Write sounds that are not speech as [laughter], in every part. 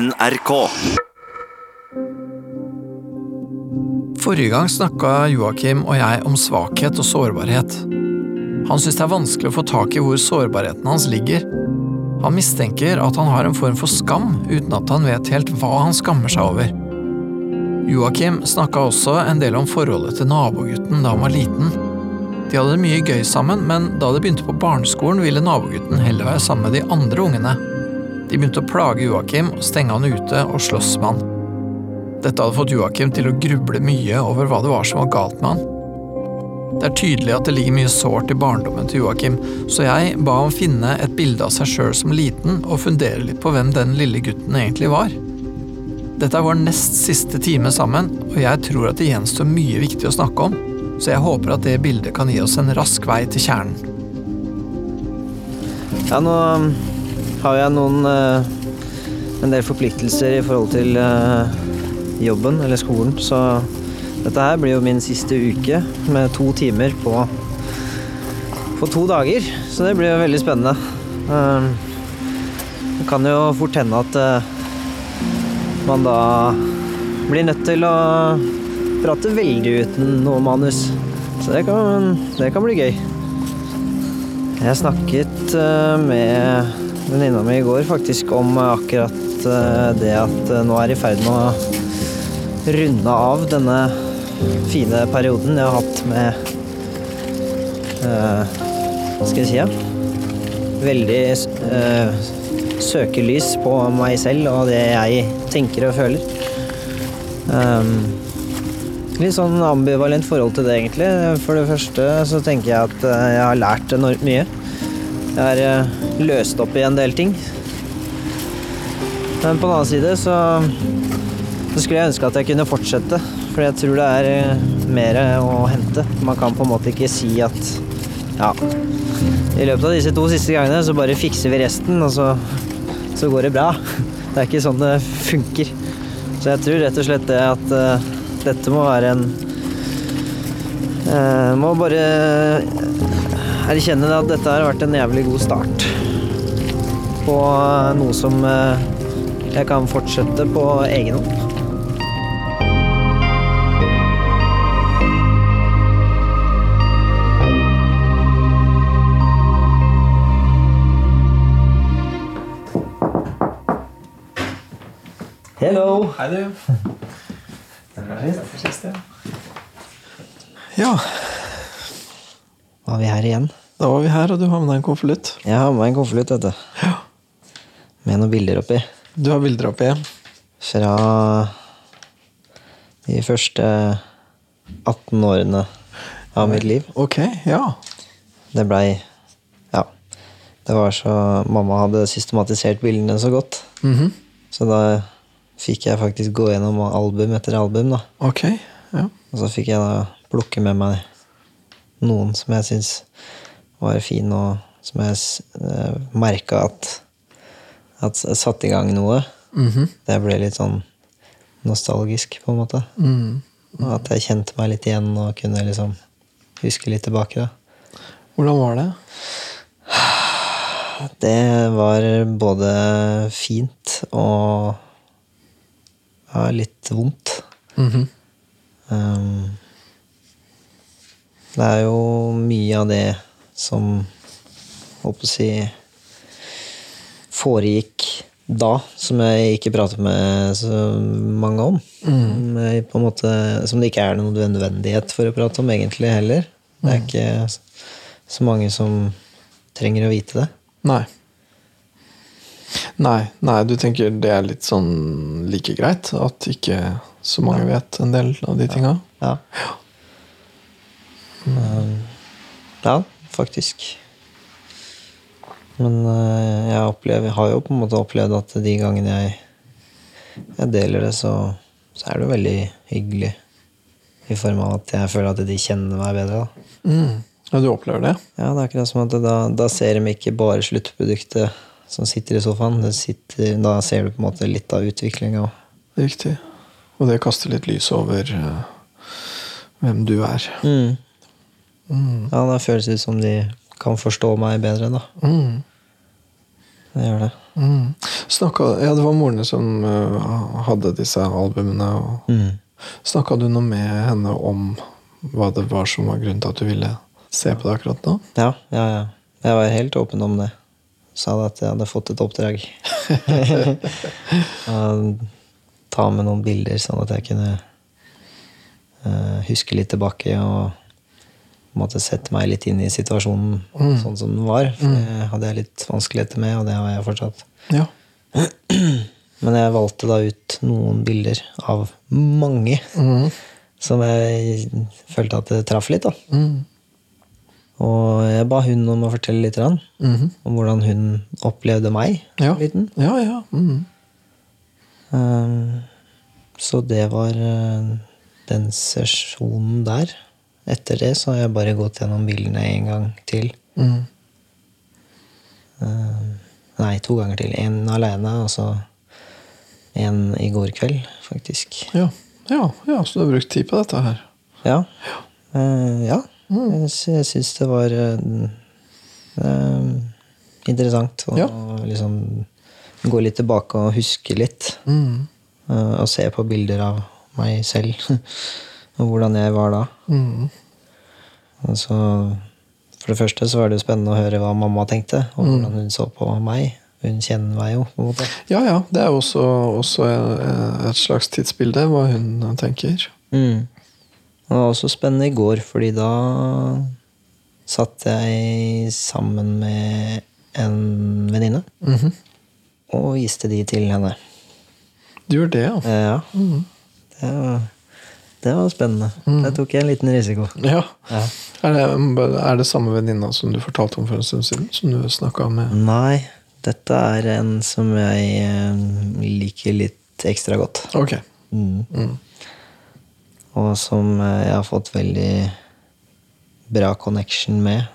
NRK. Forrige gang snakka Joakim og jeg om svakhet og sårbarhet. Han syns det er vanskelig å få tak i hvor sårbarheten hans ligger. Han mistenker at han har en form for skam, uten at han vet helt hva han skammer seg over. Joakim snakka også en del om forholdet til nabogutten da han var liten. De hadde det mye gøy sammen, men da de begynte på barneskolen, ville nabogutten heller være sammen med de andre ungene. De begynte å plage Joakim og stenge han ute og slåss med han. Dette hadde fått Joakim til å gruble mye over hva det var som var galt med han. Det er tydelig at det ligger mye sårt i barndommen til Joakim, så jeg ba ham finne et bilde av seg sjøl som liten og fundere litt på hvem den lille gutten egentlig var. Dette er vår nest siste time sammen, og jeg tror at det gjenstår mye viktig å snakke om, så jeg håper at det bildet kan gi oss en rask vei til kjernen. Ja, nå har jeg noen eh, En del forpliktelser i forhold til eh, jobben eller skolen, så dette her blir jo min siste uke med to timer på på to dager. Så det blir jo veldig spennende. Um, Det kan jo fort hende at eh, man da blir nødt til å prate veldig uten noe manus. Så det kan, det kan bli gøy. Jeg snakket med venninna mi i går faktisk om akkurat eh, det at eh, nå er i ferd med å runde av denne fine perioden jeg har hatt med eh, Hva skal jeg si? Ja? Veldig uh, søkelys på meg selv og det jeg tenker og føler. Um, Litt sånn ambivalent forhold til det, egentlig. For det første så tenker jeg at eh, jeg har lært enormt mye. Jeg har eh, løst opp i en del ting. Men på den annen side så, så skulle jeg ønske at jeg kunne fortsette. For jeg tror det er eh, mer å hente. Man kan på en måte ikke si at ja, i løpet av disse to siste gangene så bare fikser vi resten, og så, så går det bra. Det er ikke sånn det funker. Så jeg tror rett og slett det at uh, dette må være en uh, Må bare erkjenne at dette har vært en jævlig god start på noe som uh, jeg kan fortsette på egen hånd. Hello! Hei, du. [laughs] Ja, Var vi her igjen? da var vi her, og du har med deg en konvolutt. Jeg har med meg en konvolutt, vet du. Ja. Med noen bilder oppi. Du har bilder oppi. Fra de første 18 årene av mitt liv. Ok, ja. Det blei Ja. Det var så Mamma hadde systematisert bildene så godt. Mhm. Så da fikk jeg faktisk gå gjennom album etter album, da. Ok, ja. Og så fikk jeg da plukke med meg noen som jeg syns var fin, og som jeg uh, merka at, at satte i gang noe. Mhm. Det ble litt sånn nostalgisk, på en måte. Mm. Og at jeg kjente meg litt igjen og kunne liksom huske litt tilbake. da. Hvordan var det? Det var både fint og ja, litt vondt. Mhm. Um, det er jo mye av det som Håper å si Foregikk da, som jeg ikke prater med så mange om. Mm. På en måte, som det ikke er noen nødvendighet for å prate om, egentlig heller. Det er ikke så mange som trenger å vite det. Nei. Nei, nei, du tenker det er litt sånn like greit at ikke så mange vet en del av de tinga? Ja. Um, ja, faktisk. Men eh, jeg, opplever, jeg har jo på en måte opplevd at de gangene jeg, jeg deler det, så, så er det jo veldig hyggelig. I form av at jeg føler at de kjenner meg bedre. Mm. Ja, du opplever det? Ja, det er akkurat som at da, da ser de ikke bare sluttproduktet som sitter i sofaen. Det sitter, da ser du på en måte litt av utviklinga. Riktig. Og det kaster litt lys over uh, hvem du er. Mm. Mm. Ja, det føles ut som de kan forstå meg bedre, da. Mm. det gjør det. Mm. Snakka, ja, det var moren din som uh, hadde disse albumene. Og Mm. Snakka du noe med henne om hva det var som var grunnen til at du ville se på det akkurat nå? Ja, ja, ja. Jeg var helt åpen om det. Sa at jeg hadde fått et oppdrag. [laughs] Ta med noen bilder, sånn at jeg kunne uh, huske litt tilbake og på en måte sette meg litt inn i situasjonen sånn som den var. For det hadde jeg litt vanskeligheter med, og det har jeg fortsatt. Ja. [clears throat] Men jeg valgte da ut noen bilder av mange Mm. som jeg følte at det traff litt. da. Mm. Og jeg ba hun om å fortelle litt mm om hvordan hun opplevde meg Ja. liten. Ja, ja. Mm. Um, så det var uh, den sesjonen der. Etter det så har jeg bare gått gjennom bildene en gang til. Mm. Um, nei, to ganger til. En alene, og så en i går kveld, faktisk. Ja. ja. Ja, så du har brukt tid på dette her. Ja. Ja. Jeg, sy- jeg syns det var eh, eh, interessant å Ja. liksom gå litt tilbake og huske litt. Mm. eh, og se på bilder av meg selv. [laughs] og hvordan jeg var da. Mm. Og så, for det første så var det jo spennende å høre hva mamma tenkte, og hvordan hun så på meg. Hun kjenner meg jo, på en måte. Ja, ja. Det er jo også, også eh, et slags tidsbilde, hva hun tenker. Mm. Det var også spennende i går, fordi da satt jeg sammen med en venninne Mhm. og viste de til henne. Du gjør det, ja. Ja, Ja. Det, var, det var spennende. Der tok jeg en liten risiko. ja. Ja. Er, det, er det samme venninna som du fortalte om for en stund siden? Som du snakka med? Nei, dette er en som jeg eh, liker litt ekstra godt. Ok. Mm. Mm. Og som eh, jeg har fått veldig bra connection med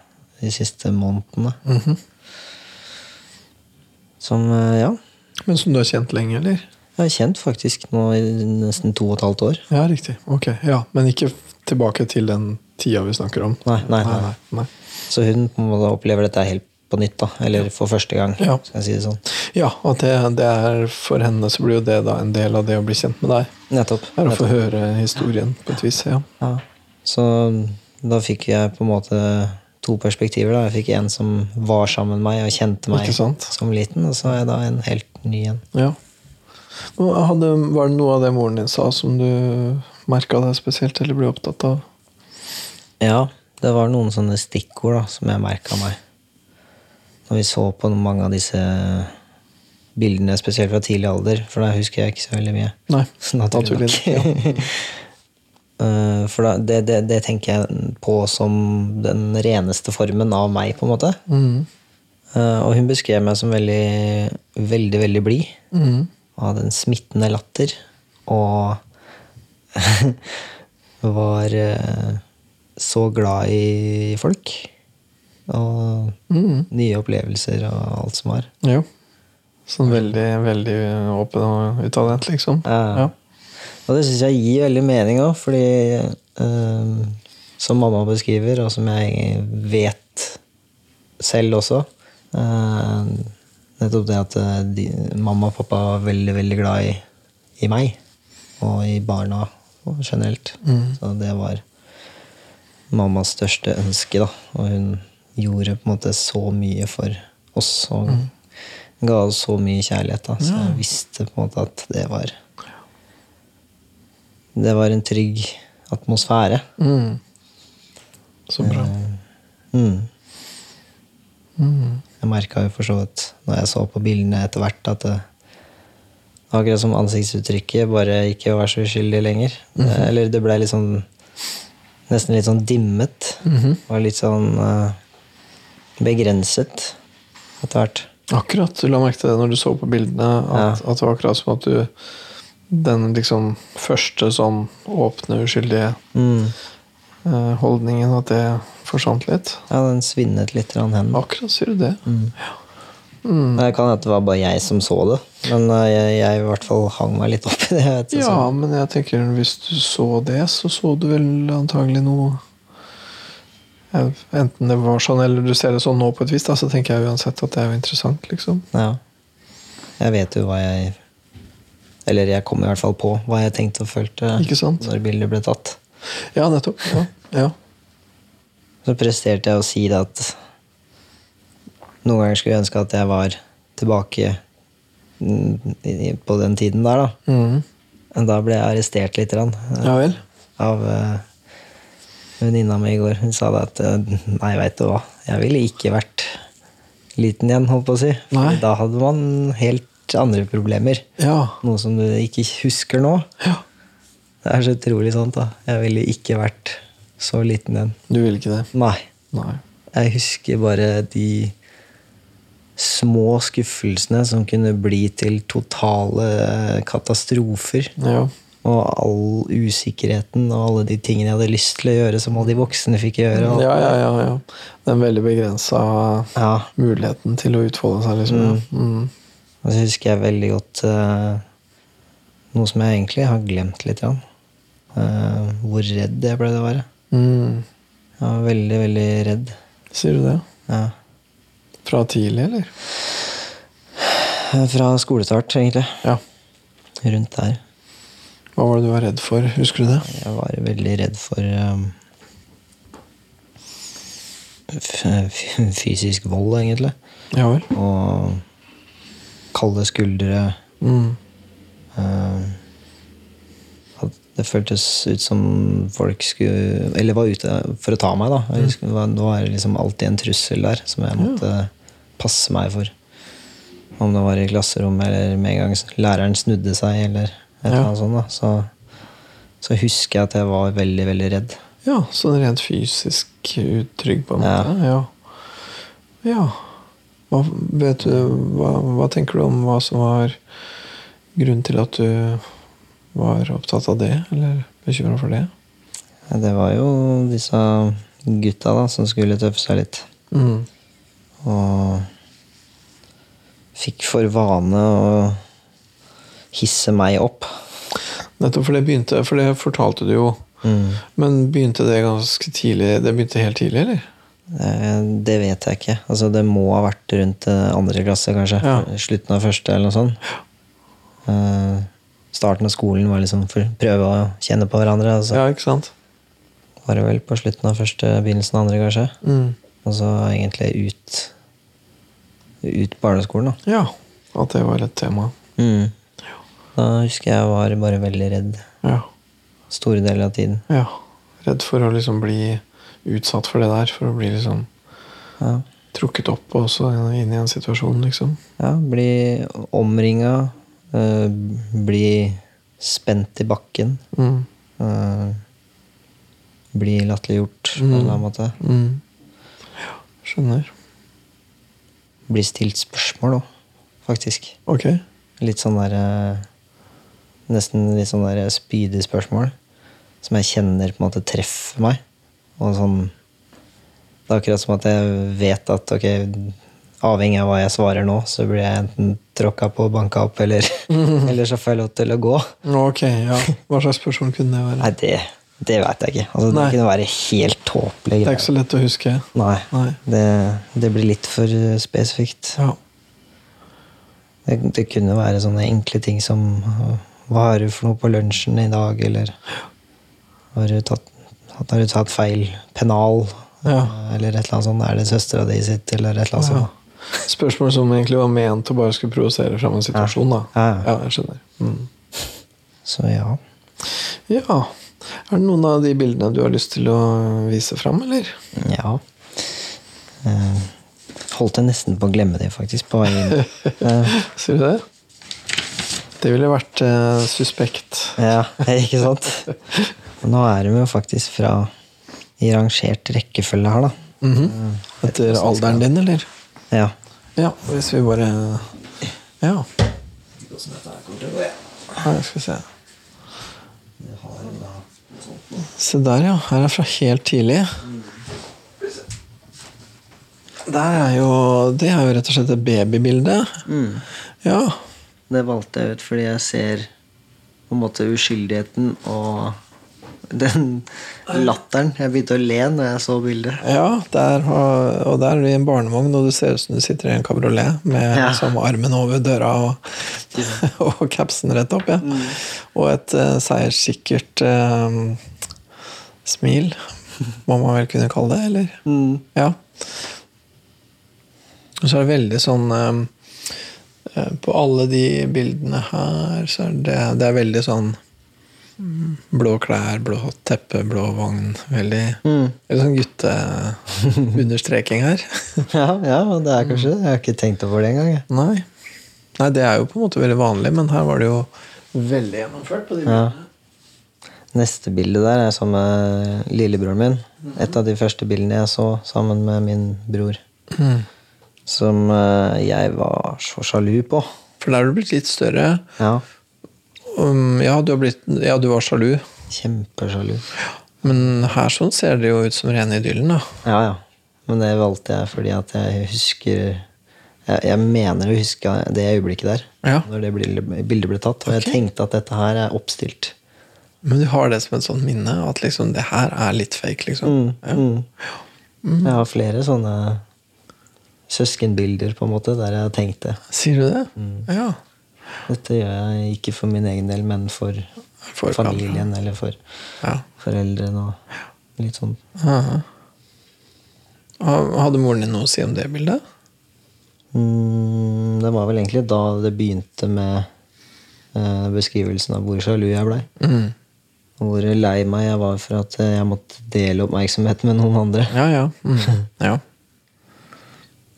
de siste månedene. -hmm. Som, eh, ja, Men som du har kjent lenge, eller? Jeg har kjent faktisk nå i nesten to og et halvt år. Ja, riktig. Ok, ja. Men ikke tilbake til den tida vi snakker om? Nei, nei, nei. nei, nei. Så hun opplever dette helt på nytt, da. Eller for første gang, Ja. skal jeg si det sånn. Ja, og det, det er for henne så blir jo det da en del av det å bli kjent med deg. Nettopp. Er å få høre historien på et vis. Ja. Ja. Så da fikk jeg på en måte to perspektiver. da. Jeg fikk en som var sammen med meg og kjente meg som liten, og så har jeg da en helt ny en. ja. Hadde, var det noe av det moren din sa som du merka deg spesielt eller ble opptatt av? Ja, det var noen sånne stikkord da, som jeg merka meg. Når vi så på mange av disse bildene, spesielt fra tidlig alder, for da husker jeg ikke så veldig mye. Nei, [laughs] Naturlig naturlig. nok. [laughs] Eh, For da, det, det, det tenker jeg på som den reneste formen av meg, på en måte. Mm. Eh, Og hun beskrev meg som veldig, veldig, veldig blid. Mm. Og den smittende latter. Og [laughs] var eh, så glad i folk. Og Mm. nye opplevelser og alt som var. Jo. Sånn veldig, veldig åpen og utadvendt, liksom. Ja. Ja. Og det syns jeg gir veldig mening òg, fordi eh, som mamma beskriver, og som jeg vet selv også eh, Nettopp det at eh, de, mamma og pappa var veldig, veldig glad i, i meg. Og i barna og generelt. Mm. Så det var mammas største ønske, da. Og hun gjorde på en måte så mye for oss. Og ga oss så mye kjærlighet. Da. Så jeg visste på en måte at det var Det var en trygg atmosfære. Mm. Så bra. Mm. Mm. Jeg merka jo for så vidt når jeg så på bildene etter hvert, at det, akkurat som ansiktsuttrykket bare ikke var så uskyldig lenger. Eller det ble litt sånn Nesten litt sånn dimmet. Mhm. Og litt sånn uh, begrenset etter hvert. Akkurat. Du la merke til det når du så på bildene, at, at det var akkurat som at du Den liksom første sånn åpne, uskyldige Mm. Eh, holdningen, at det forsvant litt. Ja, den svinnet litt hen. Akkurat sier du det. Mm. Mm. Det kan hende det var bare jeg som så det, men eh, jeg, jeg i hvert fall hang meg litt opp i det. Vet Ja, sånn. men jeg tenker hvis du så det, så så du vel antagelig noe enten det var sånn eller du ser det sånn nå på et vis, da, så tenker jeg uansett at det er jo interessant, liksom. Ja. Jeg vet jo hva jeg Eller jeg kom i hvert fall på hva jeg tenkte og følte Ikke når bildet ble tatt. Ja, nettopp. Ja. Ja. Så presterte jeg å si det at noen ganger skulle jeg ønske at jeg var tilbake mm, på den tiden der, da. Mhm. Men da ble jeg arrestert litt grann, ja vel. av uh, venninna mi i går. Hun sa det at eh, nei, veit du hva, jeg ville ikke vært liten igjen, holdt på å si. Nei. Da hadde man helt andre problemer. Ja. Noe som du ikke husker nå. ja. Det er så utrolig sant, da. Jeg ville ikke vært så liten den. Du vil ikke det? Nei. Nei. Jeg husker bare de små skuffelsene som kunne bli til totale katastrofer. Ja. Og all usikkerheten og alle de tingene jeg hadde lyst til å gjøre, som alle de voksne fikk gjøre. Ja, ja, ja, ja. Den veldig begrensa Ja. muligheten til å utfolde seg, liksom. Ja. Mm. Og så husker jeg veldig godt uh, noe som jeg egentlig har glemt litt. Eh, hvor redd jeg ble det å være. Mm. Jeg var veldig, veldig redd. Sier du det? Ja. Fra tidlig, eller? Fra skolestart, egentlig. Ja. Rundt der. Hva var det du var redd for? Husker du det? Jeg var veldig redd for um, fysisk vold, egentlig. Ja vel. Og kalde skuldre. Mm. at det føltes ut som folk skulle Eller var ute for å ta meg, da. Husker, det var- liksom alltid en trussel der som jeg måtte passe meg for. Om det var i klasserommet eller med en gang læreren snudde seg, eller et eller Ja. annet sånt. da så, så husker jeg at jeg var veldig, veldig redd. Ja, sånn rent fysisk utrygg, på en Ja. måte. Ja. ja. Hva, vet du, hva, hva tenker du om hva som var grunnen til at du var opptatt av det, eller bekymra for det? Ja, Det var jo disse gutta da, som skulle tøffe seg litt. Mm. Og fikk for vane å hisse meg opp. Nettopp for det begynte, for det fortalte du jo. Mm. Men begynte det ganske tidlig? Det begynte helt tidlig, eller? Eh, Det vet jeg ikke. Altså, det må ha vært rundt eh, andre klasse, kanskje. Ja. Slutten av første, eller noe sånt. Eh, Starten av skolen var liksom for prøve å kjenne på hverandre. Altså. Ja, ikke sant? var det vel på slutten av første, begynnelsen av andre, kanskje. Mm. Og så egentlig ut, ut barneskolen, da. Ja, at det var et tema. Mm. Da husker jeg var bare veldig redd Ja. store deler av tiden. ja. Redd for å liksom bli utsatt for det der. For å bli liksom Ja. trukket opp og så inn i en situasjon, liksom. Ja, bli omringa, bli spent i bakken. Mm. eh, bli latterliggjort på en eller annen måte. Mm. Ja, skjønner. Bli stilt spørsmål òg, faktisk. Okay. Litt sånn der eh, Nesten litt sånn der spydige spørsmål. Som jeg kjenner på en måte treffer meg. Og sånn Det er akkurat som at jeg vet at ok, avhengig av hva jeg svarer nå, så blir jeg enten tråkka på, banka opp, eller, [laughs] eller så får jeg lov til å gå. Ok, ja. Hva slags person kunne det være? Nei, det, det veit jeg ikke. Altså, det kunne være helt tåpelig. Det er ikke så lett å huske. Nei. Nei. Det, det blir litt for eh, spesifikt. Ja. Det, det kunne være sånne enkle ting som uh, Hva har du for noe på lunsjen i dag? Eller har du tatt, har du tatt feil pennal? Ja. Eller et eller annet sånt. Er det søstera di sitt? Eller et eller annet sånt. Spørsmål som egentlig var ment å bare skulle provosere fram en situasjon, da. Ja, ja. Jeg skjønner. Mm. Så ja. Ja. Er det noen av de bildene du har lyst til å vise fram, eller? Ja. Uh, holdt jeg nesten på å glemme det, faktisk, på vei inn. [laughs] Eh, Sier du det? Det ville vært uh, suspekt. ja, ikke sant? [laughs] Nå er de jo faktisk fra i rangert rekkefølge her, da. Mhm. Etter alderen din, eller? Ja. Ja, hvis vi bare Ja. Jeg skal se. Se der, ja. Her er fra helt tidlig. Der er jo Det er jo rett og slett et babybilde. Ja. Det valgte jeg ut fordi jeg ser på en måte uskyldigheten og Den latteren. Jeg begynte å le når jeg så bildet. Ja, der, og der er du i en barnevogn, og du ser ut som du sitter i en kabriolet med Ja. liksom, armen over døra og, [laughs] og capsen rett opp. Ja. Og et uh, seierssikkert uh, smil, må man vel kunne kalle det, eller? Mm. Ja. Og så er det veldig sånn eh, På alle de bildene her, så er det, det er veldig sånn mm, Blå klær, blå teppe, blå vogn. Veldig, Mm. veldig sånn gutteunderstreking [laughs] her. Ja, ja, det er kanskje det. Jeg har ikke tenkt over det engang. Nei. Nei, det er jo på en måte veldig vanlig, men her var det jo veldig gjennomført. på de Ja. Neste bilde der er sammen med lillebroren min. Et av de første bildene jeg så sammen med min bror. Mm. Som eh, jeg var så sjalu på. For der er du blitt litt større. Ja, Um, ja, du har blitt, ja, du var sjalu. Kjempesjalu. Men her sånn ser det jo ut som rene idyllen, da. Ja, ja. Men det valgte jeg fordi at jeg husker Jeg, jeg mener å huske det øyeblikket der. Ja. Når det bildet ble tatt. Og jeg tenkte at dette her er oppstilt. Men du har det som et sånt minne? At liksom det her er litt fake, liksom? Mm, Ja. mm. Jeg har flere sånne søskenbilder på en måte der jeg tenkte Sier du det? Mm. Ja. Dette gjør jeg ikke for min egen del, men for, For familien eller for Ja. foreldrene og litt sånn. Aha. Hadde moren din noe å si om det bildet? Mm, det var vel egentlig da det begynte med eh, beskrivelsen av hvor sjalu jeg blei. Mm. Hvor lei meg jeg var for at jeg måtte dele oppmerksomhet med noen andre. Ja, ja. Mm. [laughs] ja.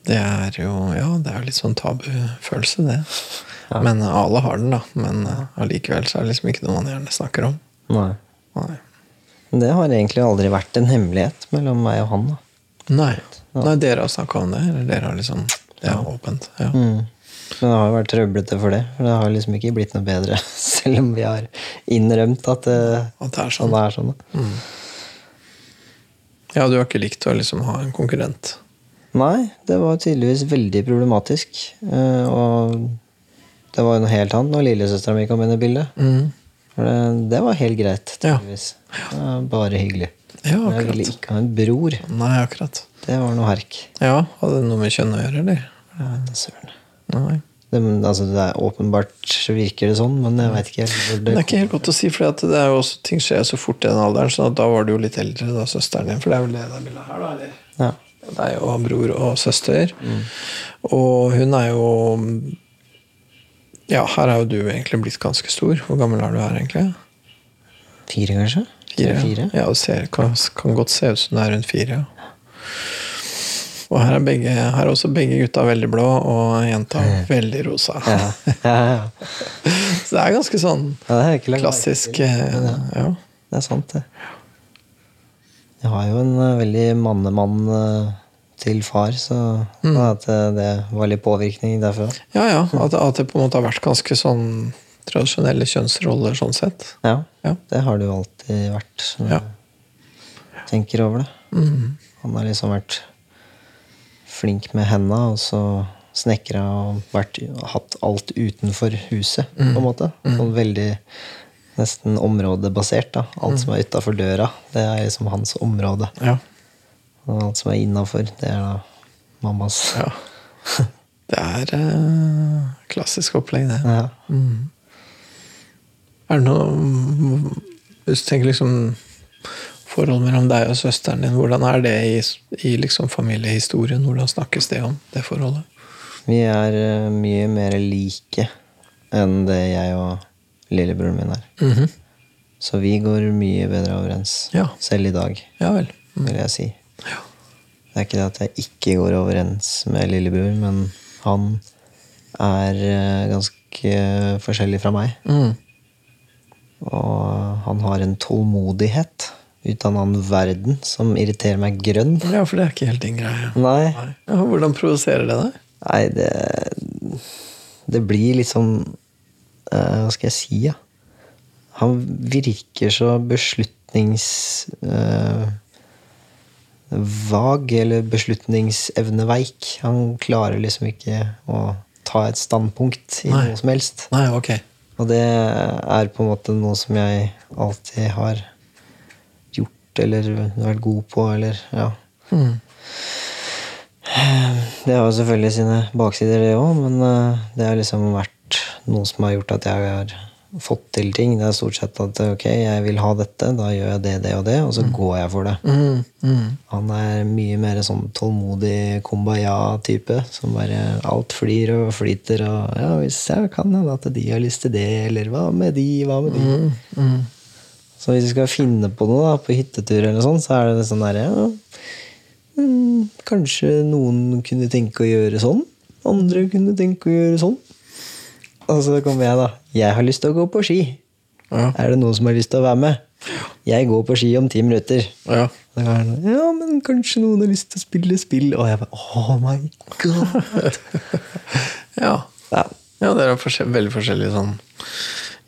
Det er jo Ja, det er litt sånn tabufølelse, det. Ja. Men alle har den, da. Men eh, allikevel så er det liksom ikke noe man gjerne snakker om. Nei. Nei. Det har egentlig aldri vært en hemmelighet mellom meg og han. da. Nei. Nei, dere har snakka om det? Eller dere har liksom Det er åpent? Ja. Mm. Men det har jo vært trøblete for det. For det har liksom ikke blitt noe bedre, [laughs] selv om vi har innrømt at det, At det er sånn det er sånn. da. Ja, du har ikke likt å liksom ha en konkurrent? Nei, det var tydeligvis veldig problematisk. Eh, Og det var jo noe helt annet når lillesøstera mi kom inn i bildet. Mm. Det, det var helt greit, Ja. var bare hyggelig. Ja, akkurat. jeg ville ikke ha en bror. Nei, akkurat. Det var noe herk. Ja, Hadde det noe med kjønn å gjøre, eller? Søren. Nei. Det, altså, det er åpenbart så virker det sånn, men jeg veit ikke helt Det er ikke helt godt å si, for det er jo også, ting skjer så fort i den alderen. Så da var du jo litt eldre, da, søsteren din. For det er vel det det bildet her, da? eller? Ja. Det er jo bror og søster. Og hun er jo Ja, her er jo du egentlig blitt ganske stor. Hvor gammel er du her, egentlig? Fire, kanskje? Fire. fire? Ja, det ser, kan, kan godt se ut som det er rundt fire. Ja. Og her er, begge, her er også begge gutta veldig blå, og jenta veldig rosa. Ja. [laughs] Ja, ja. Så det er ganske sånn ikke klassisk eh, Ja. det er sant, det. Jeg har jo en eh, veldig mannemann eh, til far, så Mm. at eh, det var litt påvirkning derfra. Ja, ja. At, at det på en måte har vært ganske sånn tradisjonelle kjønnsroller sånn sett. Ja, Ja. det har det jo alltid vært. Når Ja. jeg tenker over det. Mm. Han har liksom vært flink med henda, og så snekra og vært, hatt alt utenfor huset, på en måte. Sånn veldig nesten områdebasert. da. Alt som er utafor døra, det er liksom hans område. Ja. Og alt som er innafor, det er da mammas. ja. Det er eh, klassisk opplegg, det. Ja. Er det noe Hvis du tenker liksom forhold mellom deg og søsteren din, hvordan er det i, i liksom familiehistorien? Hvordan snakkes det om, det forholdet? Vi er uh, mye mer like enn det jeg og lillebroren min er. Mhm. Så vi går mye bedre overens. Ja. Selv i dag, Ja vel. vil jeg si. Det er ikke det at jeg ikke går overens med lillebror, men han er eh, ganske forskjellig fra meg. Mm. Og han har en tålmodighet ut av en annen verden som irriterer meg grønn. Ja, for det er ikke helt din greie. Nei, Nei. Ja, hvordan provoserer det deg? nei det Det blir litt sånn uh, Hva skal jeg si, ja? Han virker så beslutnings... eh, vag, eller beslutningsevneveik. Han klarer liksom ikke å ta et standpunkt i Nei. noe som helst. Nei, ok. Og det er på en måte noe som jeg alltid har gjort eller vært god på, eller ja. Mm. Det har jo selvfølgelig sine baksider, det òg, men eh, det har liksom vært noe som har gjort at jeg har fått til ting. Det er stort sett at ok, jeg vil ha dette, da gjør jeg det, det og det, og så går jeg for det. Mm. Mm. Han er mye mer sånn tålmodig kumbaya-type, som bare alt flyr og flyter og Ja, hvis jeg kan hende at de har lyst til det, eller hva med de, hva med de? Mm. Mm. Så hvis vi skal finne på noe da, på hyttetur, eller sånn, så er det sånn derre ja, mm, Kanskje noen kunne tenke å gjøre sånn. Andre kunne tenke å gjøre sånn. Og så kommer jeg, da. Jeg har lyst til å gå på ski. Ja. Er det noen som har lyst til å være med? Jeg går på ski om ti minutter. Ja. Sånn, ja, men kanskje noen har lyst til å spille spill. Og jeg bare Oh my god! [laughs] Ja. ja. ja, det er en forskjell veldig forskjellig sånn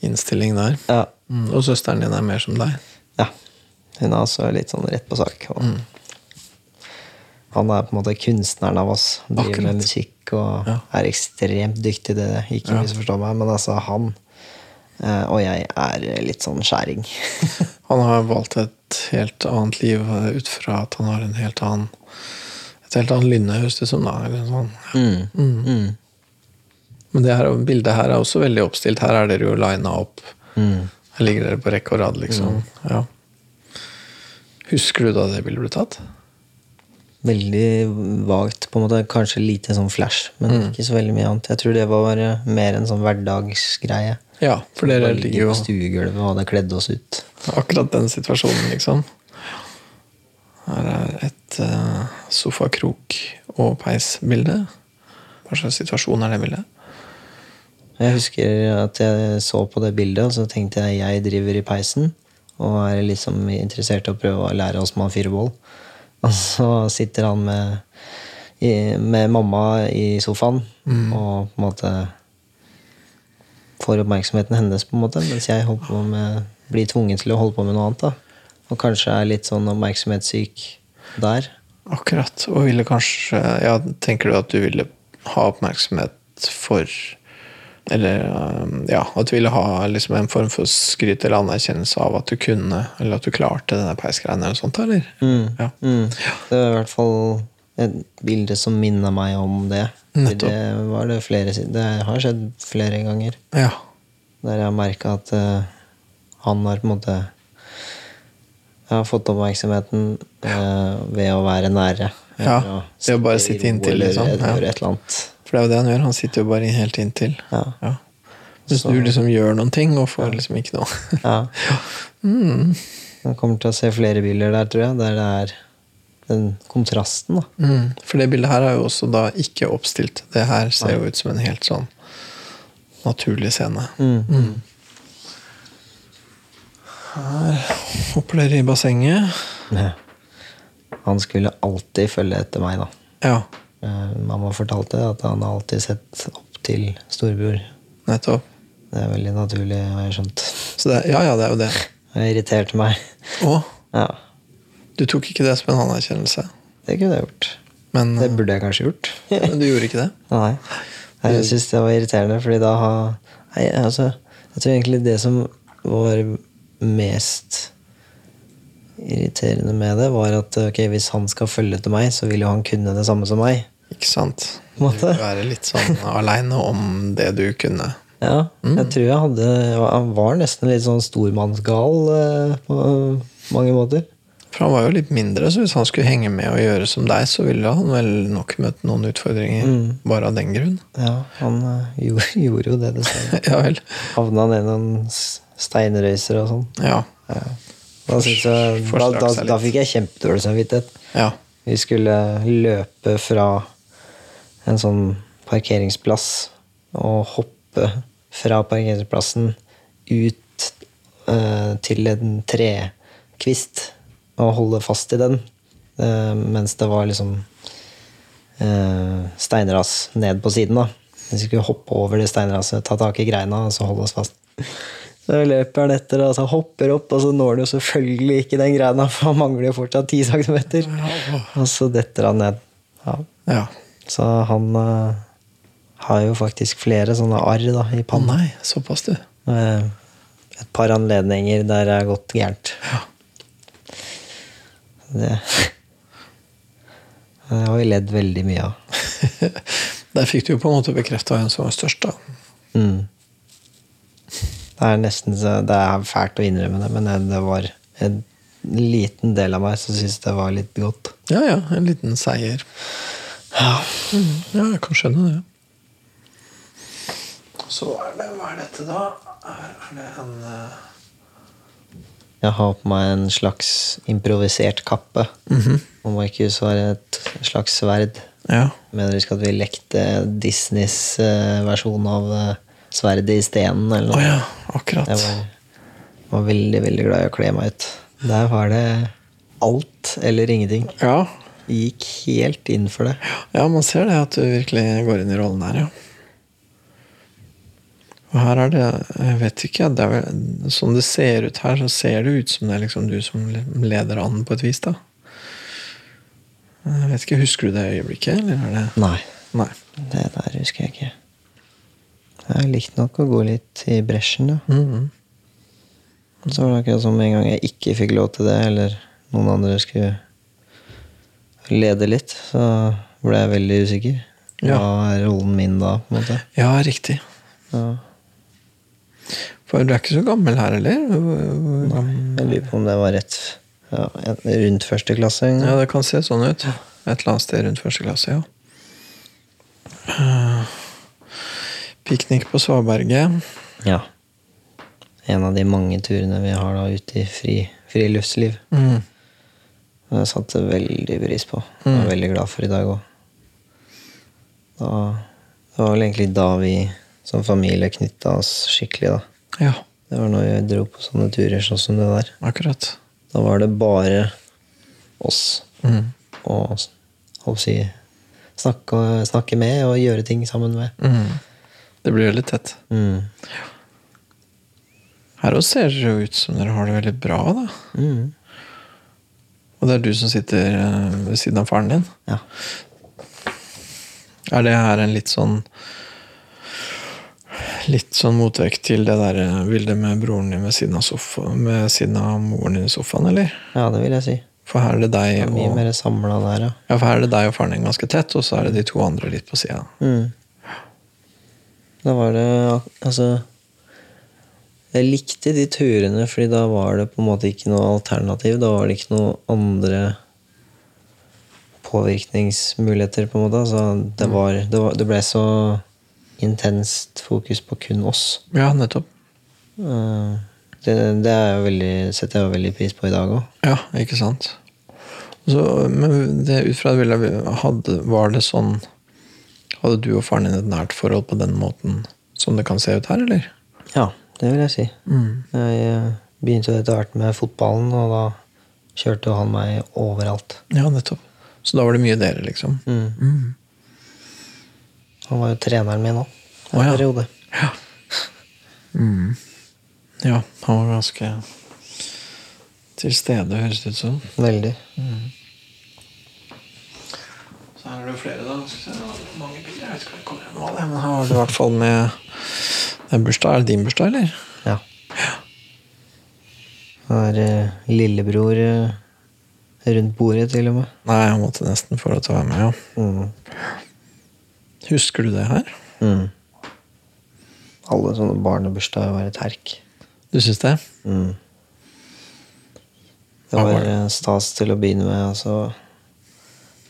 innstilling der. ja. Mm. Og søsteren din er mer som deg. ja. Hun er også litt sånn rett på sak. Og Mm. Han er på en måte kunstneren av oss. Driver med musikk og Ja. er ekstremt dyktig i det. Ikke Ja. misforstå meg, men altså han eh, og jeg er litt sånn skjæring. [laughs] Han har valgt et helt annet liv ut fra at han har en helt annen et helt annet lynne, høres det som. da, eller sånn. Mm. Mm. Men det her, bildet her er også veldig oppstilt. Her er dere jo lina opp. Mm. Her ligger dere på rekke og rad, liksom. Ja. Husker du da det bildet ble tatt? Veldig vagt, på en måte. Kanskje lite sånn flash, men Mm. ikke så veldig mye annet. Jeg tror det var mer en sånn hverdagsgreie. Ja, for dere ligger jo på stuegulvet og hadde kledd oss ut. akkurat den situasjonen, liksom. Her er et uh, sofakrok og peisbilde. Hva slags situasjon er det bildet? Jeg husker at jeg så på det bildet, og så tenkte jeg jeg driver i peisen. Og er liksom interessert i å prøve å lære oss å fyre bål. Og så sitter han med, med mamma i sofaen og på en måte får oppmerksomheten hennes, på en måte, mens jeg med, blir tvunget til å holde på med noe annet. da. Og kanskje er litt sånn oppmerksomhetssyk der. Akkurat. Og ville kanskje Ja, tenker du at du ville ha oppmerksomhet for Eller um, ja, at du ville ha liksom en form for skryt eller anerkjennelse av at du kunne, eller at du klarte denne peisgreiene eller noe sånt, eller? Ja. Mm. Det var i hvert fall et bilde som minner meg om det. Nettopp. Det, var det, flere, det har skjedd flere ganger. ja. Der jeg har merka at uh, han har på en måte Jeg har fått oppmerksomheten uh, ved å være nære. Ja, det å bare sitte inntil, eller liksom. Eller, Ja. eller, et eller annet. For det er jo det han gjør. Han sitter jo bare helt inntil. Ja. Ja. Så- du liksom gjør noen ting og får liksom ikke noe Ja. [laughs] mm. Jeg kommer til å se flere bilder der, tror jeg, der det er den kontrasten. da. Mm. For det bildet her er jo også da ikke oppstilt. Det her ser jo ut som en helt sånn naturlig scene. Mm. Her hopper dere i bassenget. Ja. Han skulle alltid følge etter meg, da. Ja, Mamma fortalte at han alltid sett opp til storebror. nettopp. Det er veldig naturlig, har jeg skjønt. Så det, ja, ja, det er jo det. [laughs] Det irriterte meg. Å, Ja, du tok ikke det som en anerkjennelse. det kunne jeg gjort. Men, Det burde jeg kanskje gjort. [laughs] men du gjorde ikke det? [laughs] Nei. Jeg syns det var irriterende, fordi da har Nei, altså Jeg tror egentlig det som var mest irriterende med det, var at okay, hvis han skal følge etter meg, så vil jo han kunne det samme som meg. Ikke sant? Være litt sånn aleine om det du kunne. Ja, Mm. jeg tror jeg hadde Han var nesten litt sånn stormannsgal eh, på mange måter. For han var jo litt mindre, så hvis han skulle henge med og gjøre som deg, så ville han vel nok møtt noen utfordringer Mm. bare av den grunn. Ja, han jo, [laughs] gjorde, jo det, dessverre. [laughs] Ja vel. Havna ned noen steinrøyser og sånn. Ja. Da, synes jeg, da, da, da fikk jeg kjempedårlig samvittighet. ja. Vi skulle løpe fra en sånn parkeringsplass og hoppe fra parkeringsplassen ut eh, til en trekvist og holde fast i den eh, mens det var liksom eh, steinras ned på siden. da. Hvis Vi skulle hoppe over det steinraset, ta tak i greina og så holde oss fast. [laughs] Så løper han etter og så hopper opp, og så når han jo selvfølgelig ikke den greina, for han mangler jo fortsatt 10 cm. Og så detter han ned. Ja. ja. Så han uh, har jo faktisk flere sånne arr da, i panna. nei, såpass, du. Eh, et par anledninger der det er gått gærent. Det, [laughs] det har vi ledd veldig mye av. [laughs] Der fikk du jo på en måte bekrefta hvem som var størst, da. Mm. Det er nesten så Det er fælt å innrømme det, men det, det var en liten del av meg som syntes det var litt godt. Ja ja, en liten seier. Ja. Mm, ja, jeg kan skjønne det. Så er det Hva er dette, da? Er, er det en uh... Jeg har på meg en slags improvisert kappe. mhm. Og Markus har et slags sverd. Ja. Mener du ikke at vi lekte Disneys uh, versjon av uh, sverdet i stenen, eller noe. Oh, ja, akkurat. Jeg var, var veldig, veldig glad i å kle meg ut. Der var det alt eller ingenting. Ja. Gikk helt inn for det. ja, man ser det at du virkelig går inn i rollen her, ja. Og her er det Jeg vet ikke, det vel, sånn det ser ut her, så ser det ut som det er liksom du som leder an på et vis, da. Jeg vet ikke, Husker du det øyeblikket, eller er det Nei, Nei. det der husker jeg ikke. Jeg likte nok å gå litt i bresjen, da. Mhm. Så var det akkurat som en gang jeg ikke fikk lov til det, eller noen andre skulle lede litt, så ble jeg veldig usikker. Hva Ja. er rollen min da, på en måte? Ja, riktig. Ja. For du er ikke så gammel her, eller? Hvor- hvor gammel- Jeg lurer på om det var rett ja, rundt første klasse. Ja, det kan se sånn ut. Et eller annet sted rundt første klasse, ja. Eh, Piknik på Svaberget. Ja. En av de mange turene vi har da ute i fri, friluftsliv. Mm. Og jeg satte veldig pris på. Jeg er veldig glad for i dag òg. Det var vel egentlig da vi som familie knytta oss skikkelig. da. Ja, Det var når vi dro på sånne turer sånn som det der. akkurat. Da var det bare oss Mm. og holdt si, snakke, snakke med og gjøre ting sammen med. Mm. Det blir veldig tett. Mm. Her også ser det jo ut som dere har det veldig bra, da. Mm. Og det er du som sitter eh, ved siden av faren din. Ja. Er det her en litt sånn Litt sånn motvekt til det der eh, bildet med broren din ved siden av, sofa, ved siden av moren din i sofaen, eller? ja, det vil jeg si. For her er det Det deg er mye og mer samla der, ja. Ja, for her er det deg og faren din ganske tett, og så er det de to andre litt på sida. Mm. Da var det Altså Jeg likte de turene, fordi da var det på en måte ikke noe alternativ. Da var det ikke noe andre påvirkningsmuligheter, på en måte. Altså, det, var, det, var, det ble så intenst fokus på kun oss. Ja, nettopp. Eh, Det, det er jo veldig, setter jeg jo veldig pris på i dag òg. Ja, ikke sant. Så, men det, ut fra det bildet, hadde, var det sånn Hadde du og faren din et nært forhold på den måten som det kan se ut her, eller? Ja, det vil jeg si. Mm. Jeg eh, begynte etter hvert med fotballen, og da kjørte han meg overalt. Ja, nettopp. Så da var det mye dere, liksom? Mm. Mm. Han var jo treneren min òg. En Å, ja. periode. Ja. Mm. Ja, han var ganske til stede, høres det ut som. Veldig. Så her er det flere, da. Skal se, mange bilder. Jeg vet ikke om jeg kommer gjennom alle, men her har du i hvert fall med det er bursdag. Er det din bursdag, eller? Ja. Har eh, lillebror eh, rundt bordet, til og med. Nei, jeg måtte nesten få deg til å være med, ja. Mm. Husker du det her? Mm. Alle sånne barnebursdager var et herk. Du syns det? Mm. Det Hva var var det? eh, stas til å begynne med, og så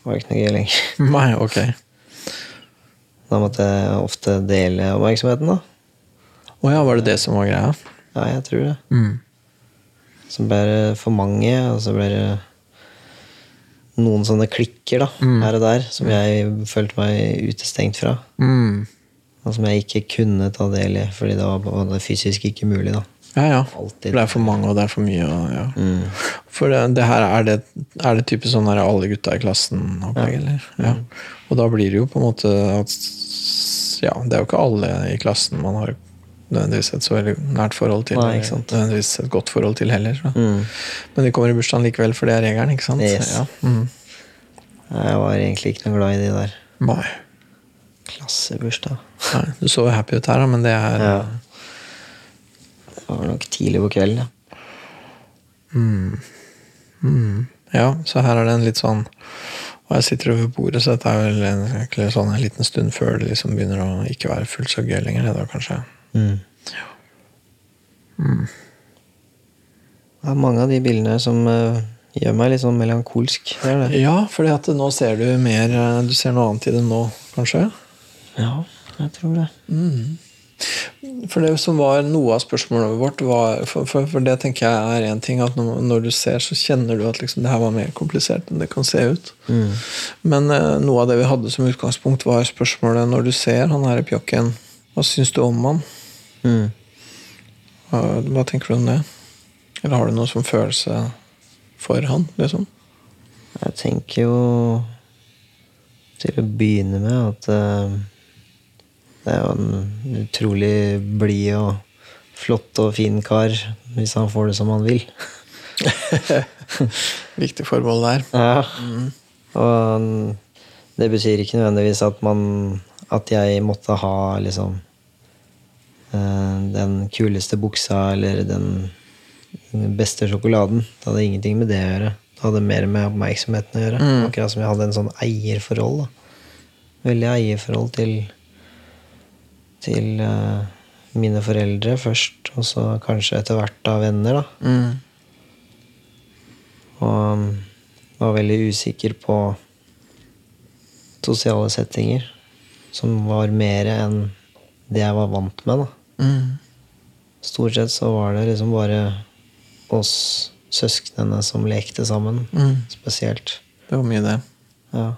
var det ikke noe gøy lenger. [laughs] Nei, ok. Da måtte jeg ofte dele oppmerksomheten, da. Å ja, var det det som var greia? Ja, jeg tror det. Mm. Så ble det for mange, og så ble det noen sånne klikker da, her og der, som jeg følte meg utestengt fra. Mm. Og som jeg ikke kunne ta del i, fordi det var fysisk ikke mulig. da. Ja, ja. Altid. Det er for mange, og det er for mye. Og, ja. Mm. For det, det her, er det, er det typisk sånn der alle gutta i klassen-opplegg, eller? Ja. Og da blir det jo på en måte at Ja, det er jo ikke alle i klassen man har nødvendigvis et så veldig nært forhold til. Nei. Nødvendigvis et godt forhold til heller. Mm. Men de kommer i bursdagen likevel, for det er regelen, ikke sant? Yes. Ja. Mm. Jeg var egentlig ikke noe glad i de der Nei. klassebursdag. Nei. Du så jo happy ut her, da, men det er Ja. Det var nok tidlig på kvelden. Ja. Mm. Ja, så her er det en litt sånn Og jeg sitter over bordet, så dette er vel en, sånn en liten stund før det liksom begynner å ikke være fullt så gøy lenger, det da, kanskje. Mm. Det er mange av de bildene som eh, gjør meg litt sånn melankolsk. Det det. Ja, at nå ser du mer eh, Du ser noe annet i det nå, kanskje? Ja, jeg tror det. For det som var noe av spørsmålet vårt, var For, for, for det tenker jeg er én ting, at når, når du ser, så kjenner du at liksom, det her var mer komplisert enn det kan se ut. Men eh, noe av det vi hadde som utgangspunkt, var spørsmålet når du ser han her i pjokken, hva syns du om han? Mm. Hva, hva tenker du om det? Eller har du noe som følelse for han, liksom? Jeg tenker jo til å begynne med at uh, det er jo en utrolig blid og flott og fin kar hvis han får det som han vil. [laughs] Viktig forbehold der. Ja. Og det betyr ikke nødvendigvis at man At jeg måtte ha liksom den kuleste buksa eller den beste sjokoladen. Det hadde ingenting med det å gjøre. Det hadde mer med oppmerksomheten å gjøre. Akkurat som jeg hadde en sånn eierforhold. Da. Veldig eierforhold til til uh, mine foreldre først, og så kanskje etter hvert da venner. da. Mm. Og um, var veldig usikker på sosiale settinger. Som var mer enn det jeg var vant med. da. Mm. Stort sett så var det liksom bare oss søsknene som lekte sammen. Mm. Spesielt. Det var mye det. Ja.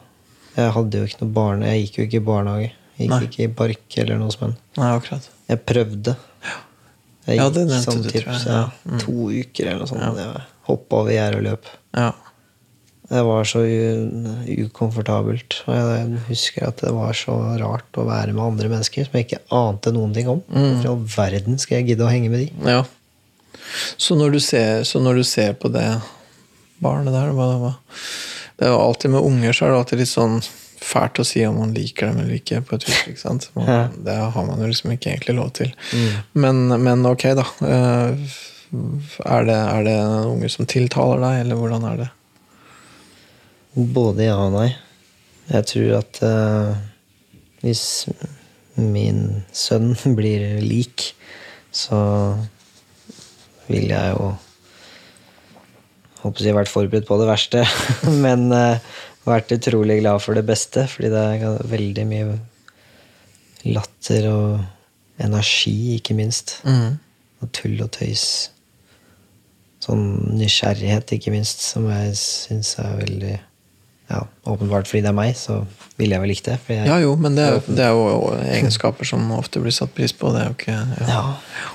Jeg hadde jo ikke noe barne... Jeg gikk jo ikke i barnehage. Jeg gikk Nei. ikke i park eller noe sånt. Nei, akkurat. Jeg prøvde. Jeg Ja, det nevnte du, tror jeg. ja, Ja. Mm. to uker eller noe sånt. Ja. hoppa over gjerdet og løp. Ja. Det var så ukomfortabelt. Og jeg husker at det var så rart å være med andre mennesker som jeg ikke ante noen ting om. Mm. I all verden skal jeg gidde å henge med de? ja. Så når du ser, så når du ser på det barnet der hva, hva, Det er jo alltid med unger så er det alltid litt sånn fælt å si om man liker dem eller ikke. på et vis, ikke sant? Man, Ja. Det har man jo liksom ikke egentlig lov til. Men, men ok, da. Eh, Er det, er det unger som tiltaler deg, eller hvordan er det? Både ja og nei. Jeg tror at uh, hvis min sønn [laughs] blir lik, så vil jeg jo Håper jeg vært forberedt på det verste, [laughs] men uh, vært utrolig glad for det beste, fordi det er veldig mye latter og energi, ikke minst. Og tull og tøys. Sånn nysgjerrighet, ikke minst, som jeg syns er veldig ja, Åpenbart fordi det er meg, så ville jeg vel likt det. jeg- Ja jo, men det er, det er jo egenskaper som ofte blir satt pris på. Det er jo ikke ja. Ja.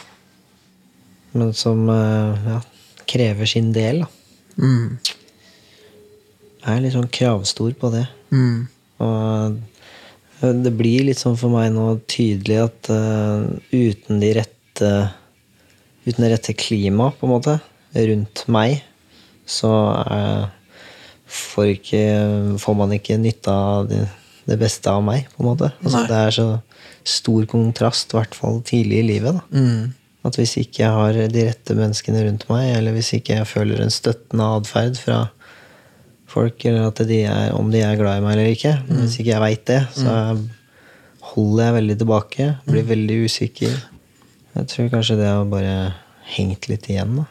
Men som eh, ja, krever sin del, da. Mm. Jeg er litt sånn kravstor på det. Mm. Og eh, det blir litt sånn for meg nå tydelig at uh, uten de rette Uten det rette klimaet, på en måte, rundt meg, så eh, får, ikke, får man ikke nytte av det, det beste av meg, på en måte. Altså, det er så stor kontrast, i hvert fall tidlig i livet. Mm. At hvis ikke jeg har de rette menneskene rundt meg, eller hvis ikke jeg føler en støttende atferd fra folk, eller at de er, om de er glad i meg eller ikke, mm. hvis ikke jeg veit det, så holder jeg veldig tilbake, blir veldig usikker. Jeg tror kanskje det har bare hengt litt igjen, da.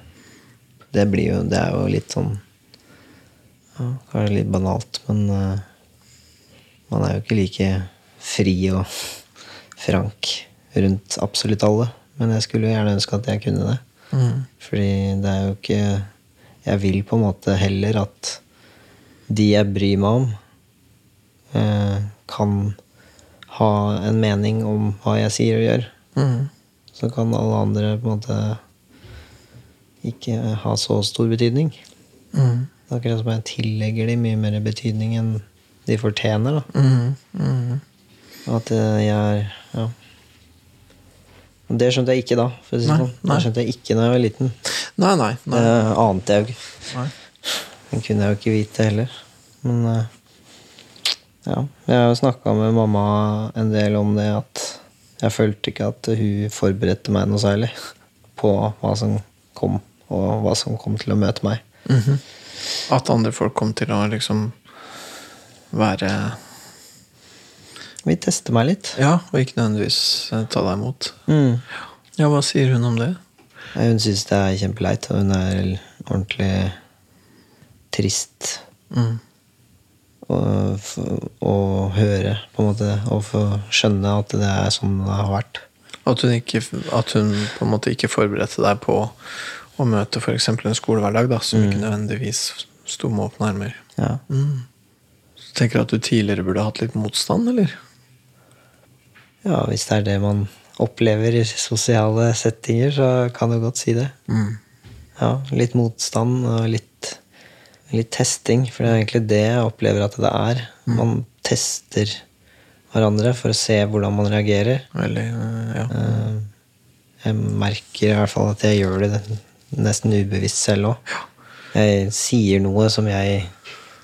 Det, blir jo, det er jo litt sånn ja, Kanskje litt banalt, men eh, man er jo ikke like fri og frank rundt absolutt alle. Men jeg skulle jo gjerne ønske at jeg kunne det. Mm. Fordi det er jo ikke Jeg vil på en måte heller at de jeg bryr meg om, eh, kan ha en mening om hva jeg sier og gjør. Mm. Så kan alle andre på en måte ikke ha så stor betydning. Mm. Det er akkurat som jeg tillegger dem mye mer betydning enn de fortjener. da. Mm. Mm. Og At eh, jeg er Ja. Det skjønte jeg ikke da. For å si Nei, sånn. Det skjønte jeg ikke da jeg var liten. Nei, nei. nei. Det ante jeg jo ikke. Kunne jeg jo ikke vite heller. Men eh, ja. Jeg har jo snakka med mamma en del om det at jeg følte ikke at hun forberedte meg noe særlig på hva som kom, og hva som kom til å møte meg. Mhm. At andre folk kom til å liksom være Vi tester meg litt. Ja, og ikke nødvendigvis eh, ta deg imot. Mm. Ja, hva sier hun om det? Hun syns det er kjempeleit, og hun er ordentlig trist Mm. å, å høre, på en måte, og få skjønne at det er sånn det har vært. At hun, ikke, at hun på en måte ikke forberedte deg på å møte f.eks. en skolehverdag da, som ikke nødvendigvis sto med åpne armer. Ja. Så tenker du at du tidligere burde hatt litt motstand, eller? ja, hvis det er det man opplever i sosiale settinger, så kan du godt si det. Ja, litt motstand og litt, litt testing, for det er egentlig det jeg opplever at det er. Man tester hverandre for å se hvordan man reagerer. Eller, eh, ja. Eh, Jeg merker i hvert fall at jeg gjør det nesten ubevisst selv òg. Jeg sier noe som jeg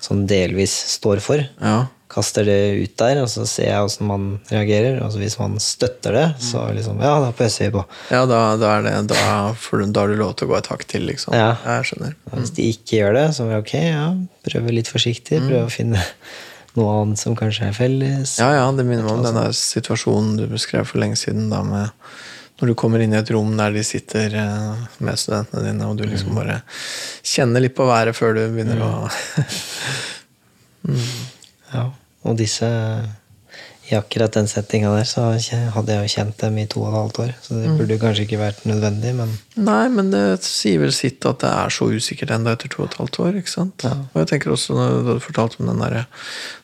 sånn delvis står for. ja. Kaster det ut der, og så ser jeg åssen man reagerer. Og Hvis man støtter det, så liksom, ja, da pøser vi på. Ja, da, da det da, du, da har du lov til å gå et hakk til, liksom. Ja. Jeg skjønner. Mm. Hvis de ikke gjør det, så er det ok, ja, prøve litt forsiktig. Prøve å finne [laughs] noe annet som kanskje er felles. Ja, ja, det minner meg om den der situasjonen du beskrev for lenge siden. da med Når du kommer inn i et rom der de sitter eh, med studentene dine, og du liksom bare kjenner litt på været før du begynner å [laughs] Ja, og disse I akkurat den settinga der så hadde jeg jo kjent dem i to og et halvt år. Så det burde kanskje ikke vært nødvendig, men Nei, men det sier vel sitt at det er så usikkert ennå etter to og et halvt år. ikke sant? Og jeg tenker også når du hadde fortalt om den der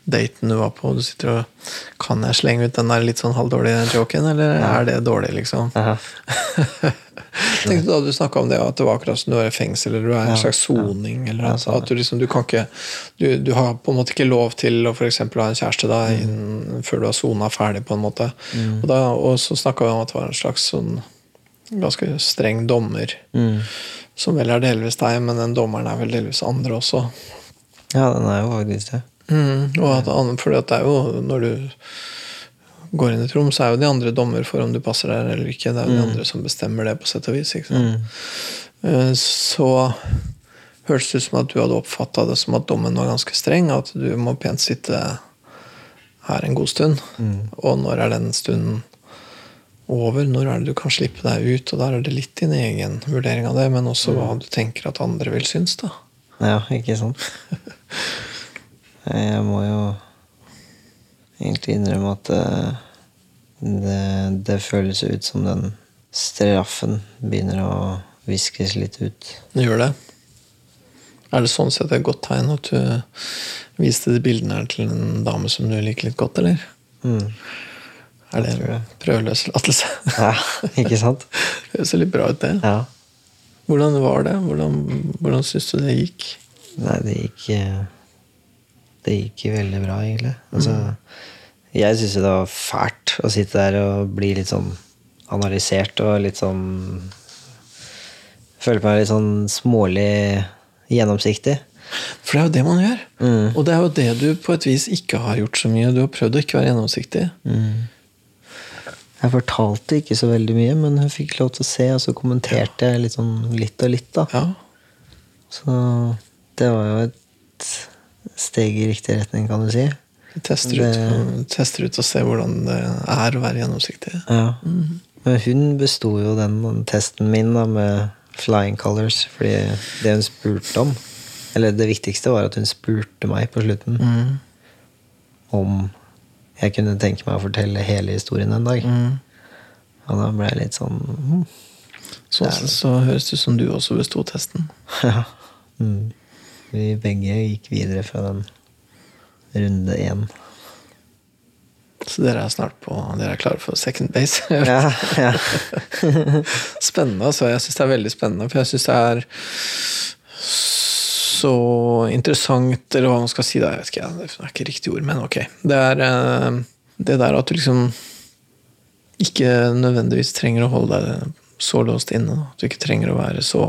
daten du var på, du sitter og Kan jeg slenge ut den der litt sånn halvdårlige joken, eller er det dårlig, liksom? Aha. [laughs] Tenkte du da du snakka om det, at det var akkurat som du er i fengsel, eller du er i en slags soning, eller Ja, at, sånn, at du liksom du kan ikke du, du har på en måte ikke lov til å for ha en kjæreste da, Mm. innen- før du har sona ferdig, på en måte. Og, da, og så snakka vi om at det var en slags sånn ganske streng dommer, Mm. som vel er delvis deg, men den dommeren er vel delvis andre også. Ja, den er jo faktisk det. Mm, og at, at det er jo når du går inn i et rom, så er jo de andre dommer for om du passer der eller ikke. Det er jo de andre som bestemmer det, på sett og vis. sant? Eh, Så hørtes det ut som at du hadde oppfatta det som at dommen var ganske streng, at du må pent sitte her en god stund. Og når er den stunden over? Når er det du kan slippe deg ut? Og der er det litt din egen vurdering av det, men også hva du tenker at andre vil synes. da. Ja, ikke sant? [laughs] Jeg må jo egentlig innrømme at eh, det, det føles ut som den straffen begynner å viskes litt ut. Det gjør det. Er det sånn sett et godt tegn at du viste de bildene her til en dame som du liker litt godt, eller? Mm. Er det en prøveløslatelse? Ja, ikke sant? [laughs] Det ser litt bra ut, det. Ja. Hvordan var det? Hvordan, hvordan syns du det gikk? Nei, det gikk eh, Det gikk veldig bra, egentlig. Altså, jeg syns det var fælt å sitte der og bli litt sånn analysert og litt sånn Føle meg litt sånn smålig gjennomsiktig. For det er jo det man gjør. Mm. Og det er jo det du på et vis ikke har gjort så mye. Du har prøvd å ikke være gjennomsiktig. Jeg fortalte ikke så veldig mye, men hun fikk lov til å se, og så kommenterte jeg litt sånn litt og litt, da. Ja. Så det var jo et steg i riktig retning, kan du si. Du tester, Det- ut, tester ut og ser hvordan det er å være gjennomsiktig. Ja. Men hun besto jo den testen min da, med flying colors, fordi det hun spurte om Eller det viktigste var at hun spurte meg på slutten Mm. om jeg kunne tenke meg å fortelle hele historien en dag. Mm. Og da ble jeg litt sånn mm, Sånn så høres det ut som du også besto testen. [laughs] Ja. Mm. Vi begge gikk videre fra den runde én. Så dere er snart på Dere er klare for second base. [laughs] Ja, ja. [laughs] spennende. altså. Jeg syns det er veldig spennende, for jeg syns det er så interessant, eller hva man skal si da, jeg vet ikke, det er ikke riktig ord, men ok. Det er eh, det der at du liksom ikke nødvendigvis trenger å holde deg så låst inne. At du ikke trenger å være så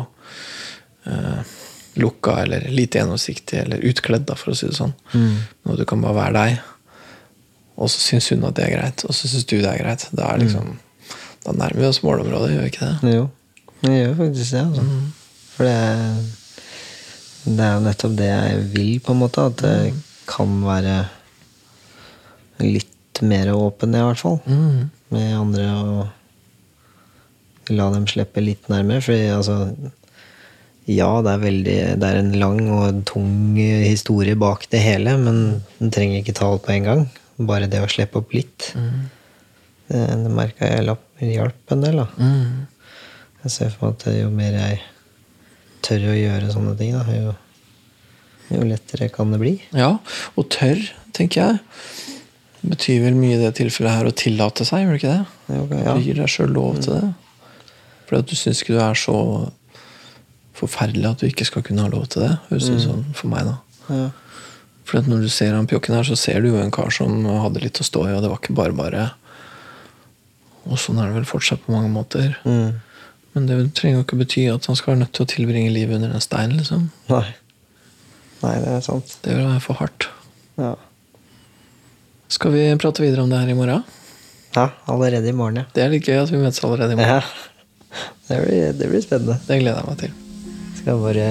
eh, lukka eller lite gjennomsiktig eller utkledd, for å si det sånn. Mm. at du kan bare være deg. Og så syns hun at det er greit, og så syns du det er greit. Da, er liksom, da nærmer vi oss målområdet, gjør vi ikke det? Jo, vi gjør faktisk det. Altså. For det, Det er jo nettopp det jeg vil, på en måte. At det kan være litt mer åpen, i hvert fall. Mm. Med andre og la dem slippe litt nærmere. Fordi altså Ja, det er, veldig, det er en lang og tung historie bak det hele, men den trenger ikke ta alt på en gang. Bare det å slippe opp litt. Det, det merka jeg lapp- hjalp en del. da. Mm. Jeg ser for meg at jo mer jeg tør å gjøre sånne ting, da, jo, jo lettere kan det bli. Ja, og tørr, tenker jeg. betyr vel mye i det tilfellet her å tillate seg, gjør det ikke det? Du gir deg sjøl lov til det. Fordi at du syns ikke du er så forferdelig at du ikke skal kunne ha lov til det. Høres ut sånn for meg, da. Ja. For at når du ser han pjokken her, så ser du jo en kar som hadde litt å stå i, og det var ikke bare bare. Og sånn er det vel fortsatt på mange måter. Mm. Men det trenger jo ikke bety at han skal være nødt til å tilbringe livet under en stein. liksom. Nei. Nei, det er sant. Det vil være for hardt. Ja. Skal vi prate videre om det her i morgen? ja, allerede i morgen, ja. Det er litt gøy at vi møtes allerede i morgen. ja. Det, blir, det blir spennende. Det gleder jeg meg til. Skal bare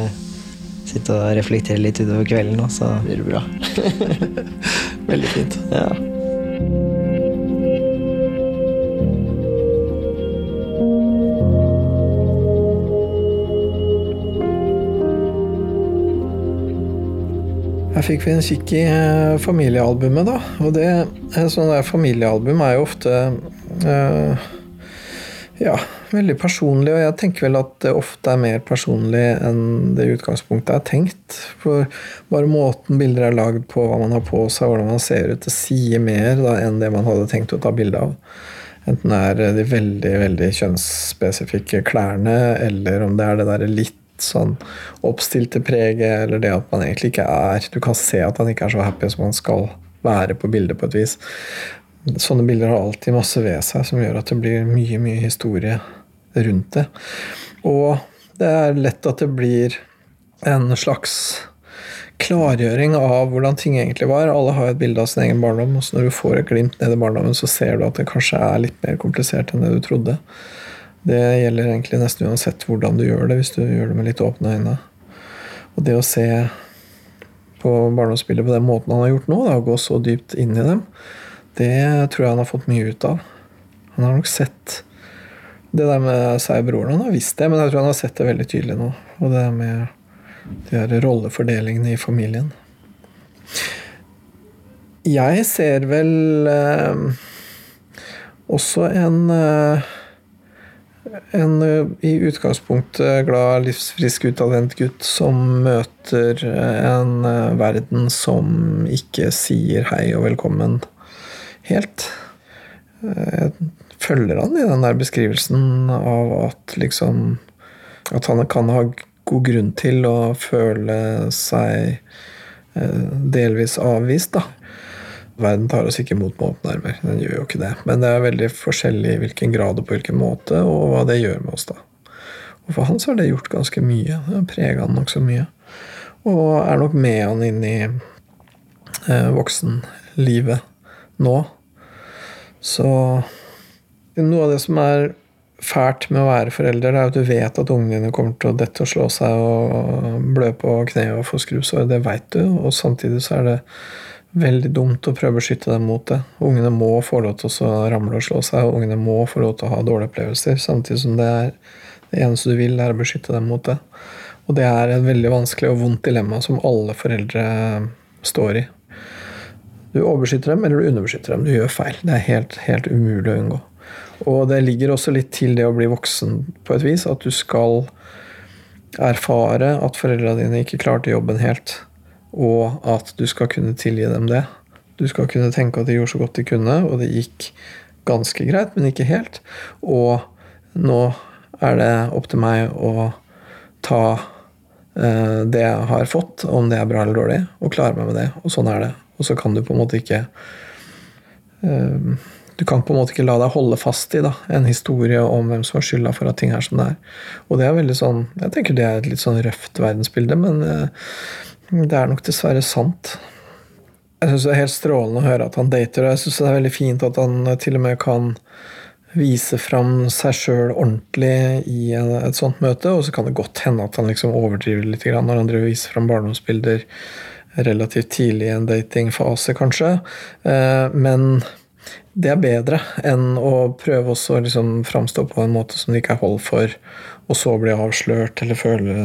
sitte og reflektere litt utover kvelden nå, så blir det bra. [laughs] Veldig fint. Ja. Her fikk vi en kikk i eh, familiealbumet, da. Og det, en sånn der familiealbum er jo ofte eh, ja, veldig personlig. Og jeg tenker vel at det ofte er mer personlig enn det utgangspunktet er tenkt. For bare måten bilder er lagd på, hva man har på seg, hvordan man ser ut, det sier mer da, enn det man hadde tenkt å ta bilde av. Enten det er de veldig veldig kjønnsspesifikke klærne, eller om det er det der litt sånn oppstilte preget, eller det at man egentlig ikke er Du kan se at han ikke er så happy som han skal være på bildet, på et vis. Sånne bilder har alltid masse ved seg som gjør at det blir mye, mye historie rundt det. Og det er lett at det blir en slags klargjøring av hvordan ting egentlig var. Alle har et bilde av sin egen barndom, og så når du får et glimt ned i barndommen, så ser du at det kanskje er litt mer komplisert enn det du trodde. Det gjelder egentlig nesten uansett hvordan du gjør det, hvis du gjør det med litt åpne øyne. Og det å se på barndomsbildet på den måten han har gjort nå, da, å gå så dypt inn i dem, det tror jeg han har fått mye ut av. Han har nok sett det der med seg broren. Han har visst det, men jeg tror han har sett det veldig tydelig nå. Og det med de her rollefordelingene i familien. Jeg ser vel eh, også en eh, en eh, i utgangspunktet glad, livsfrisk, utadvendt gutt som møter en eh, verden som ikke sier hei og velkommen helt. Jeg følger han i den der beskrivelsen av at liksom At han kan ha god grunn til å føle seg eh, delvis avvist, da. Verden tar oss ikke imot med åpne armer. Den gjør jo ikke det. Men det er veldig forskjellig i hvilken grad og på hvilken måte, og hva det gjør med oss, da. Og for han så har det gjort ganske mye. Det har prega han nokså mye. Og er nok med han inn i eh, voksenlivet nå. Så noe av det som er fælt med å være forelder, er at du vet at ungene dine kommer til å dette og slå seg og blø på kneet og få skrubbsår. Det veit du, og samtidig så er det veldig dumt å prøve å beskytte dem mot det. Ungene må få lov til å ramle og slå seg, og ungene må få lov til å ha dårlige opplevelser, samtidig som det er det eneste du vil, er å beskytte dem mot det. Og det er et veldig vanskelig og vondt dilemma som alle foreldre står i. Du overbeskytter dem, eller du underbeskytter dem. Du gjør feil. Det er helt, helt umulig å unngå. Og det ligger også litt til det å bli voksen på et vis, at du skal erfare at foreldrene dine ikke klarte jobben helt, og at du skal kunne tilgi dem det. Du skal kunne tenke at de gjorde så godt de kunne, og det gikk ganske greit, men ikke helt. Og nå er det opp til meg å ta eh, det jeg har fått, om det er bra eller dårlig, og klare meg med det. Og sånn er det. Og så kan du på en måte ikke eh, Du kan på en måte ikke la deg holde fast i da, en historie om hvem som har skylda for at ting er som det er. Og det er veldig sånn Jeg tenker det er et litt sånn røft verdensbilde, men eh, det er nok dessverre sant. Jeg syns det er helt strålende å høre at han dater, og jeg syns det er veldig fint at han til og med kan vise fram seg sjøl ordentlig i et sånt møte, og så kan det godt hende at han liksom overdriver litt når han driver viser fram barndomsbilder relativt tidlig i en datingfase, kanskje. Eh, men det er bedre enn å prøve å liksom framstå på en måte som det ikke er hold for, og så bli avslørt eller føle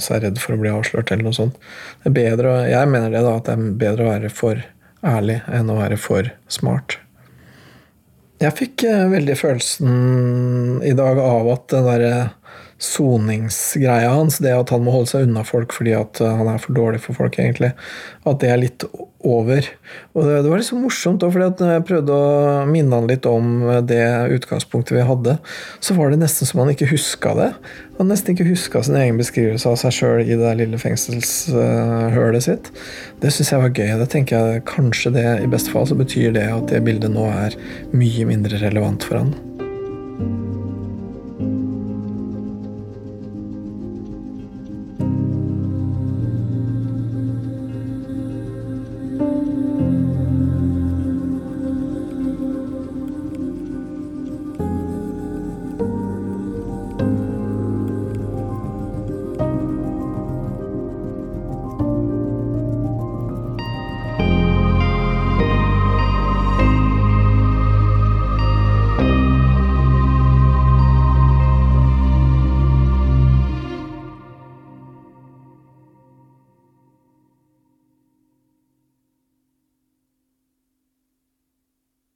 seg redd for å bli avslørt. eller noe sånt. Det er bedre, Jeg mener det da, at det er bedre å være for ærlig enn å være for smart. Jeg fikk eh, veldig følelsen i dag av at den derre soningsgreia hans, det at han må holde seg unna folk fordi eh, han er for dårlig for folk, egentlig, at det er litt over. Og det, det var liksom morsomt da, fordi når jeg prøvde å minne han litt om det utgangspunktet vi hadde, så var det nesten som han ikke huska det. Han nesten ikke huska sin egen beskrivelse av seg sjøl i det lille fengselshølet sitt. Det syns jeg var gøy. Det tenker jeg kanskje det i beste fall så betyr det at det bildet nå er mye mindre relevant for han.